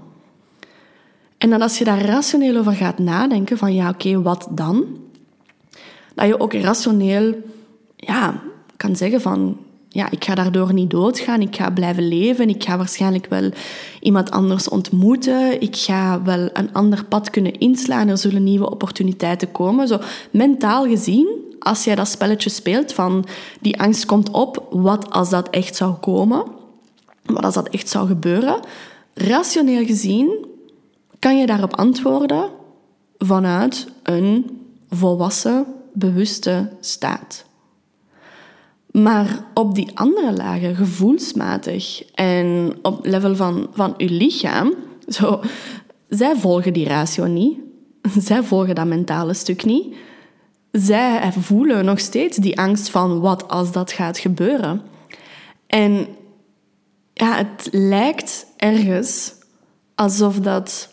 En dan als je daar rationeel over gaat nadenken, van ja, oké, wat dan? Dat je ook rationeel ja, kan zeggen van, ja, ik ga daardoor niet doodgaan, ik ga blijven leven, ik ga waarschijnlijk wel iemand anders ontmoeten, ik ga wel een ander pad kunnen inslaan, er zullen nieuwe opportuniteiten komen. Zo mentaal gezien, als jij dat spelletje speelt van die angst komt op, wat als dat echt zou komen, wat als dat echt zou gebeuren, rationeel gezien kan je daarop antwoorden vanuit een volwassen, bewuste staat. Maar op die andere lagen, gevoelsmatig en op level van, van je lichaam, zo, zij volgen die ratio niet. Zij volgen dat mentale stuk niet. Zij voelen nog steeds die angst van wat als dat gaat gebeuren. En ja, het lijkt ergens alsof dat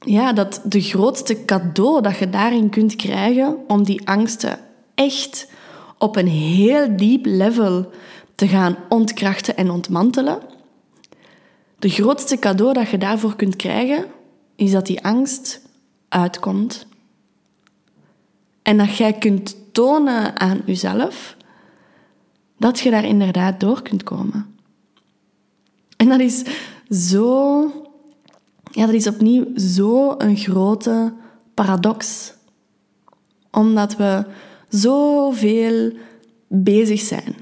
ja, dat de grootste cadeau dat je daarin kunt krijgen om die angsten echt op een heel diep level te gaan ontkrachten en ontmantelen. De grootste cadeau dat je daarvoor kunt krijgen, is dat die angst uitkomt. En dat jij kunt tonen aan jezelf dat je daar inderdaad door kunt komen. En dat is zo ja, dat is opnieuw zo een grote paradox. Omdat we zoveel bezig zijn.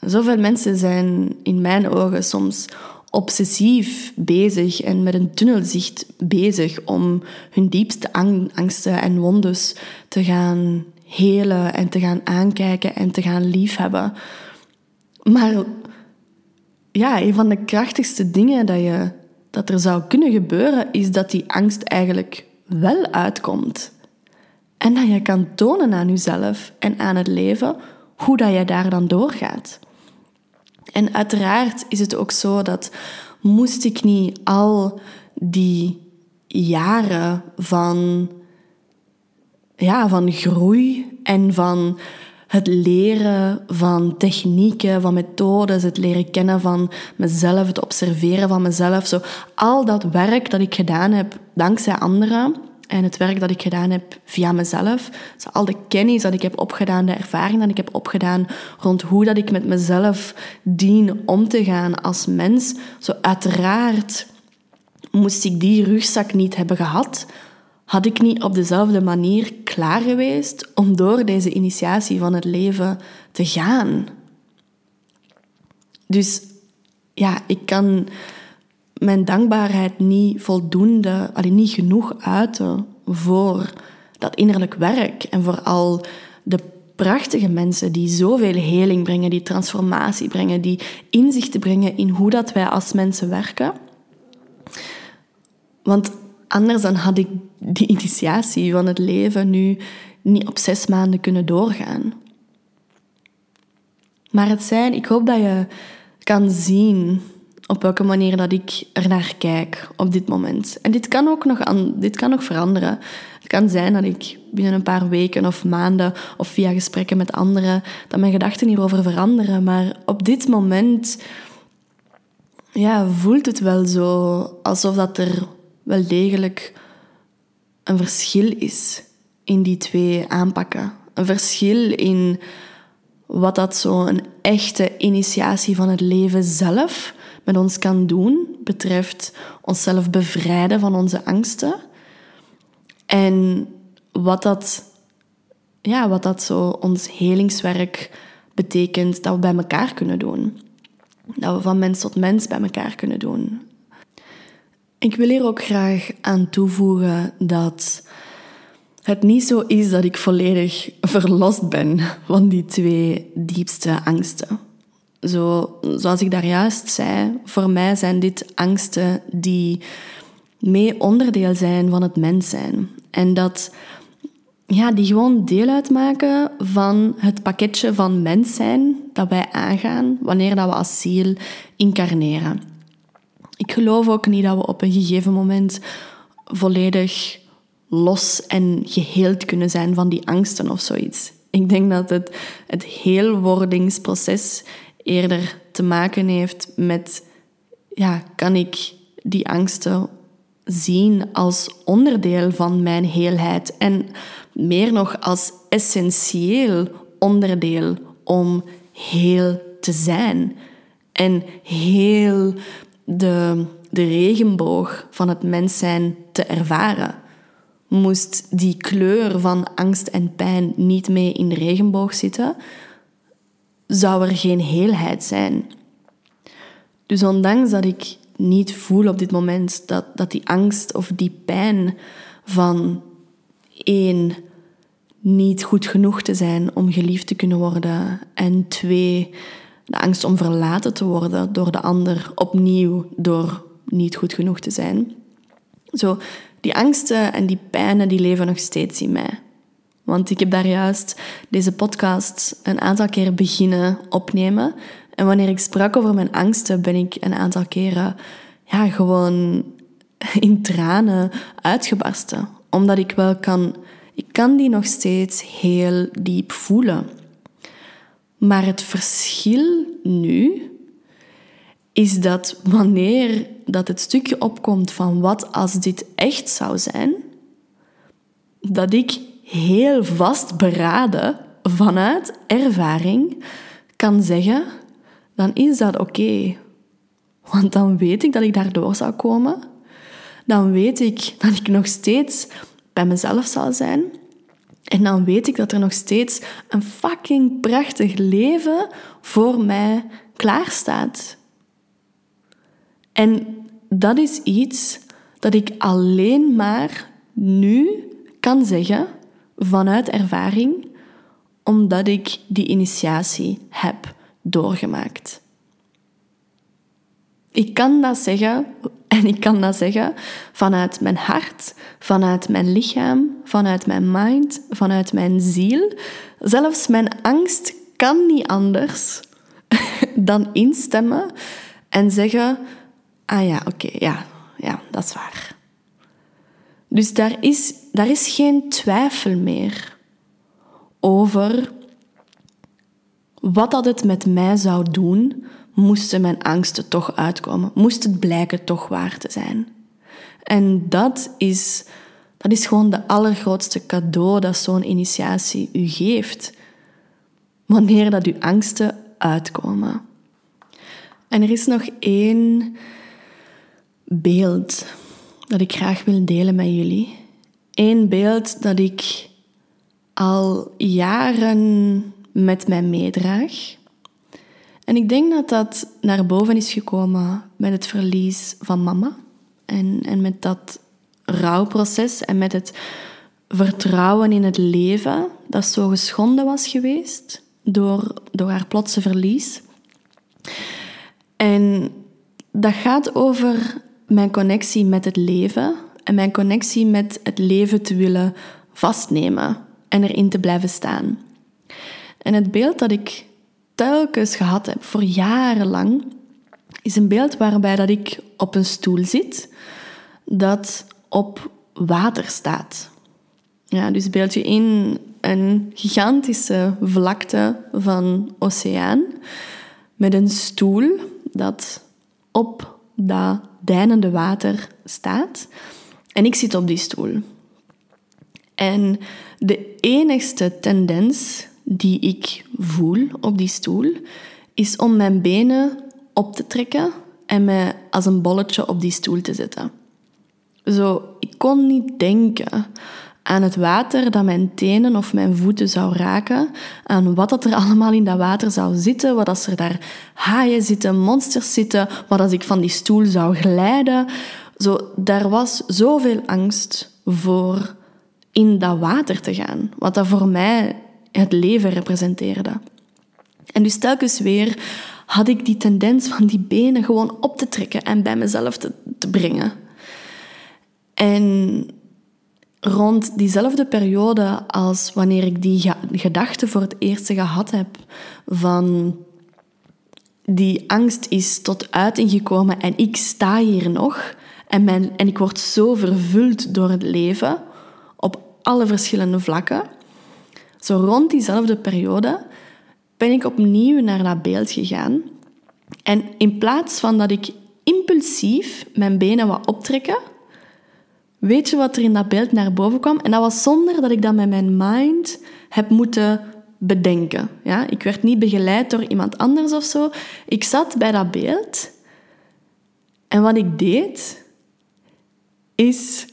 Zoveel mensen zijn in mijn ogen soms obsessief bezig en met een tunnelzicht bezig om hun diepste angsten en wondes te gaan helen en te gaan aankijken en te gaan liefhebben. Maar ja, een van de krachtigste dingen dat je dat er zou kunnen gebeuren, is dat die angst eigenlijk wel uitkomt. En dat je kan tonen aan jezelf en aan het leven hoe dat je daar dan doorgaat. En uiteraard is het ook zo dat moest ik niet al die jaren van, ja, van groei en van het leren van technieken, van methodes, het leren kennen van mezelf, het observeren van mezelf. Zo, al dat werk dat ik gedaan heb dankzij anderen en het werk dat ik gedaan heb via mezelf, zo, al de kennis dat ik heb opgedaan, de ervaring dat ik heb opgedaan rond hoe dat ik met mezelf dien om te gaan als mens, zo uiteraard moest ik die rugzak niet hebben gehad, had ik niet op dezelfde manier klaar geweest om door deze initiatie van het leven te gaan. Dus ja, ik kan mijn dankbaarheid niet voldoende, alleen niet genoeg uiten voor dat innerlijk werk en vooral de prachtige mensen die zoveel heling brengen, die transformatie brengen, die inzichten brengen in hoe dat wij als mensen werken. Want anders dan had ik die initiatie van het leven nu niet op zes maanden kunnen doorgaan. Maar het zijn, ik hoop dat je kan zien op welke manier dat ik er naar kijk op dit moment. En dit kan ook nog, aan, dit kan nog veranderen. Het kan zijn dat ik binnen een paar weken of maanden of via gesprekken met anderen, dat mijn gedachten hierover veranderen. Maar op dit moment ja, voelt het wel zo alsof dat er wel degelijk een verschil is in die twee aanpakken. Een verschil in wat dat zo een echte initiatie van het leven zelf met ons kan doen, betreft onszelf bevrijden van onze angsten. En wat dat, ja, wat dat zo ons helingswerk betekent dat we bij elkaar kunnen doen. Dat we van mens tot mens bij elkaar kunnen doen. Ik wil hier ook graag aan toevoegen dat het niet zo is dat ik volledig verlost ben van die twee diepste angsten. Zo, zoals ik daar juist zei, voor mij zijn dit angsten die mee onderdeel zijn van het mens zijn. En dat ja, die gewoon deel uitmaken van het pakketje van mens zijn dat wij aangaan wanneer dat we als ziel incarneren. Ik geloof ook niet dat we op een gegeven moment volledig los en geheeld kunnen zijn van die angsten of zoiets. Ik denk dat het, het heelwordingsproces eerder te maken heeft met, ja, kan ik die angsten zien als onderdeel van mijn heelheid en meer nog als essentieel onderdeel om heel te zijn en heel de, de regenboog van het mens zijn te ervaren. Moest die kleur van angst en pijn niet mee in de regenboog zitten, zou er geen heelheid zijn. Dus ondanks dat ik niet voel op dit moment dat, dat die angst of die pijn van één, niet goed genoeg te zijn om geliefd te kunnen worden en twee, de angst om verlaten te worden door de ander opnieuw door niet goed genoeg te zijn. Zo, die angsten en die pijnen die leven nog steeds in mij. Want ik heb daar juist deze podcast een aantal keer beginnen opnemen. En wanneer ik sprak over mijn angsten, ben ik een aantal keren ja, gewoon in tranen uitgebarsten. Omdat ik wel kan, ik kan die nog steeds heel diep voelen. Maar het verschil nu is dat wanneer dat het stukje opkomt van wat als dit echt zou zijn, dat ik heel vastberaden vanuit ervaring kan zeggen, dan is dat oké. Want dan weet ik dat ik daardoor zou komen. Dan weet ik dat ik nog steeds bij mezelf zal zijn. En dan weet ik dat er nog steeds een fucking prachtig leven voor mij klaarstaat. En dat is iets dat ik alleen maar nu kan zeggen vanuit ervaring, omdat ik die initiatie heb doorgemaakt. Ik kan dat zeggen en ik kan dat zeggen vanuit mijn hart, vanuit mijn lichaam, vanuit mijn mind, vanuit mijn ziel. Zelfs mijn angst kan niet anders dan instemmen en zeggen: Ah ja, oké, ja, ja, dat is waar. Dus daar is, daar is geen twijfel meer over wat dat het met mij zou doen, moesten mijn angsten toch uitkomen, moest het blijken toch waar te zijn. En dat is, dat is gewoon de allergrootste cadeau dat zo'n initiatie u geeft. Wanneer dat uw angsten uitkomen. En er is nog één beeld dat ik graag wil delen met jullie. Eén beeld dat ik al jaren met mij meedraag. En ik denk dat dat naar boven is gekomen met het verlies van mama. En, en met dat rouwproces en met het vertrouwen in het leven dat zo geschonden was geweest door, door haar plotse verlies. En dat gaat over mijn connectie met het leven en mijn connectie met het leven te willen vastnemen en erin te blijven staan. En het beeld dat ik telkens gehad heb voor jarenlang, is een beeld waarbij dat ik op een stoel zit dat op water staat. Ja, dus beeld je in een gigantische vlakte van oceaan met een stoel dat op dat deinende water staat. En ik zit op die stoel. En de enigste tendens die ik voel op die stoel is om mijn benen op te trekken en me als een bolletje op die stoel te zetten. Zo, ik kon niet denken aan het water dat mijn tenen of mijn voeten zou raken, aan wat dat er allemaal in dat water zou zitten, wat als er daar haaien zitten, monsters zitten, wat als ik van die stoel zou glijden. Zo, daar was zoveel angst voor in dat water te gaan, wat dat voor mij het leven representeerde. En dus telkens weer had ik die tendens van die benen gewoon op te trekken en bij mezelf te, te brengen. En rond diezelfde periode als wanneer ik die gedachte voor het eerst gehad heb van die angst is tot uiting gekomen en ik sta hier nog en, mijn, en ik word zo vervuld door het leven op alle verschillende vlakken. Zo rond diezelfde periode ben ik opnieuw naar dat beeld gegaan. En in plaats van dat ik impulsief mijn benen wat optrekken, weet je wat er in dat beeld naar boven kwam? En dat was zonder dat ik dat met mijn mind heb moeten bedenken. Ja? Ik werd niet begeleid door iemand anders of zo. Ik zat bij dat beeld en wat ik deed, is...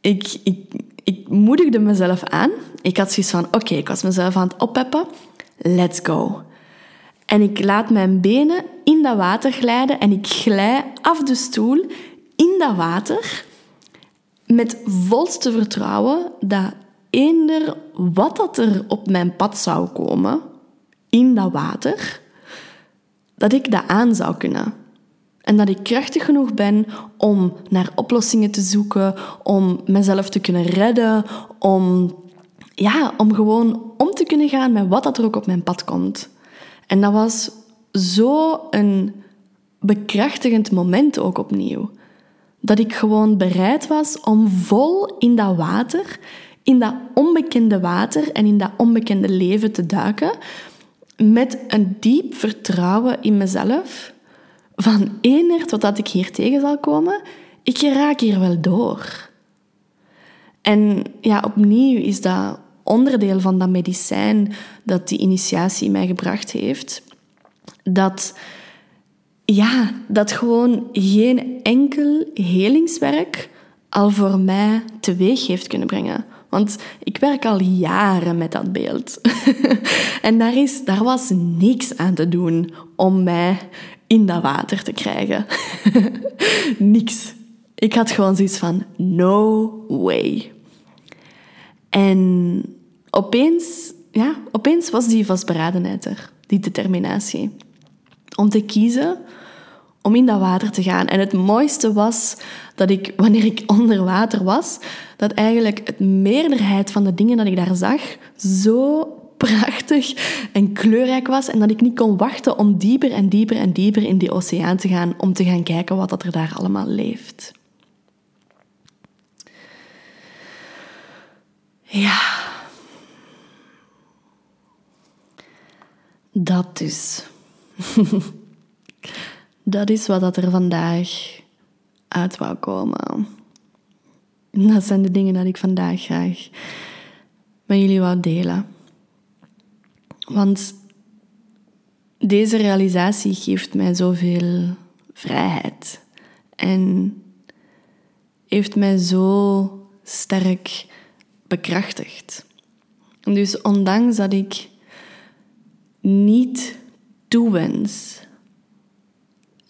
Ik, ik, ik moedigde mezelf aan. Ik had zoiets van, oké, ik was mezelf aan het oppeppen. Let's go. En ik laat mijn benen in dat water glijden en ik glij af de stoel in dat water met volste vertrouwen dat eender wat dat er op mijn pad zou komen in dat water, dat ik dat aan zou kunnen. En dat ik krachtig genoeg ben om naar oplossingen te zoeken, om mezelf te kunnen redden, om, ja, om gewoon om te kunnen gaan met wat dat er ook op mijn pad komt. En dat was zo een bekrachtigend moment ook opnieuw. Dat ik gewoon bereid was om vol in dat water, in dat onbekende water en in dat onbekende leven te duiken, met een diep vertrouwen in mezelf van eender totdat ik hier tegen zal komen, ik raak hier wel door. En ja, opnieuw is dat onderdeel van dat medicijn dat die initiatie mij gebracht heeft. Dat, ja, dat gewoon geen enkel helingswerk al voor mij teweeg heeft kunnen brengen. Want ik werk al jaren met dat beeld. en daar, is, daar was niks aan te doen om mij in dat water te krijgen. niks. Ik had gewoon zoiets van, no way. En opeens, ja, opeens was die vastberadenheid er, die determinatie. Om te kiezen om in dat water te gaan. En het mooiste was dat ik, wanneer ik onder water was, dat eigenlijk het meerderheid van de dingen dat ik daar zag zo prachtig en kleurrijk was en dat ik niet kon wachten om dieper en dieper en dieper in die oceaan te gaan om te gaan kijken wat er daar allemaal leeft. Ja. Dat dus. dat is wat er vandaag uit wou komen. Dat zijn de dingen dat ik vandaag graag met jullie wou delen. Want deze realisatie geeft mij zoveel vrijheid en heeft mij zo sterk bekrachtigd. Dus ondanks dat ik niet toewens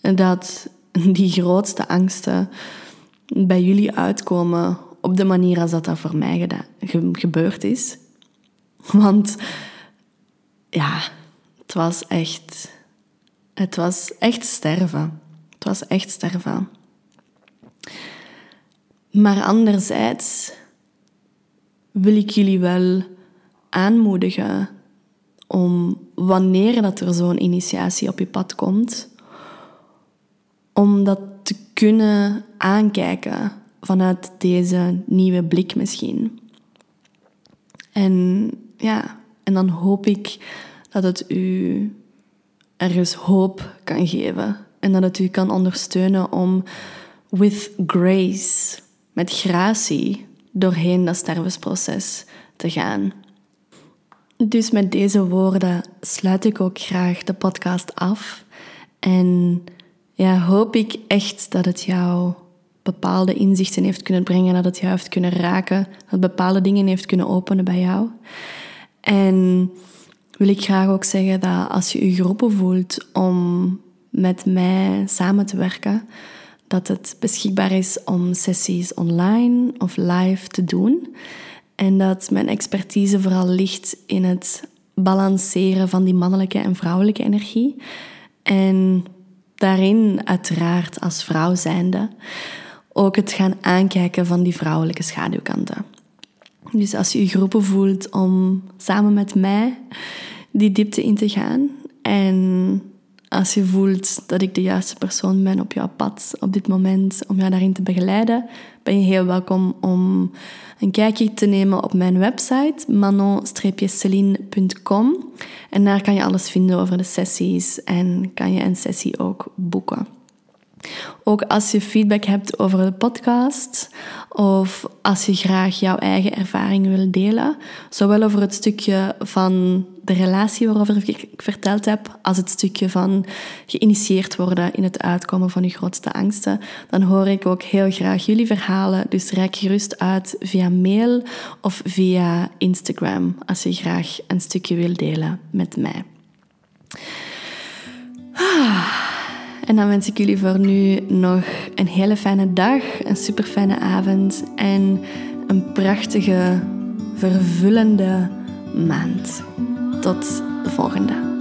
dat die grootste angsten bij jullie uitkomen op de manier als dat, dat voor mij gebeurd is. Want ja, het was echt. Het was echt sterven. Het was echt sterven. Maar anderzijds wil ik jullie wel aanmoedigen om wanneer dat er zo'n initiatie op je pad komt, om dat te kunnen aankijken vanuit deze nieuwe blik misschien. En ja, en dan hoop ik dat het u ergens hoop kan geven en dat het u kan ondersteunen om with grace, met gratie, doorheen dat stervensproces te gaan. Dus met deze woorden sluit ik ook graag de podcast af. En ja, hoop ik echt dat het jou bepaalde inzichten heeft kunnen brengen, dat het jou heeft kunnen raken, dat bepaalde dingen heeft kunnen openen bij jou. En wil ik graag ook zeggen dat als je je geroepen voelt om met mij samen te werken, dat het beschikbaar is om sessies online of live te doen. En dat mijn expertise vooral ligt in het balanceren van die mannelijke en vrouwelijke energie. En daarin, uiteraard als vrouw zijnde, ook het gaan aankijken van die vrouwelijke schaduwkanten. Dus als je je geroepen voelt om samen met mij die diepte in te gaan en als je voelt dat ik de juiste persoon ben op jouw pad op dit moment om jou daarin te begeleiden, ben je heel welkom om een kijkje te nemen op mijn website manon-celine.com. En daar kan je alles vinden over de sessies en kan je een sessie ook boeken. Ook als je feedback hebt over de podcast of als je graag jouw eigen ervaring wil delen, zowel over het stukje van de relatie waarover ik verteld heb, als het stukje van geïnitieerd worden in het uitkomen van je grootste angsten, dan hoor ik ook heel graag jullie verhalen. Dus reik gerust uit via mail of via Instagram als je graag een stukje wil delen met mij. Ah. En dan wens ik jullie voor nu nog een hele fijne dag, een super fijne avond en een prachtige, vervullende maand. Tot de volgende.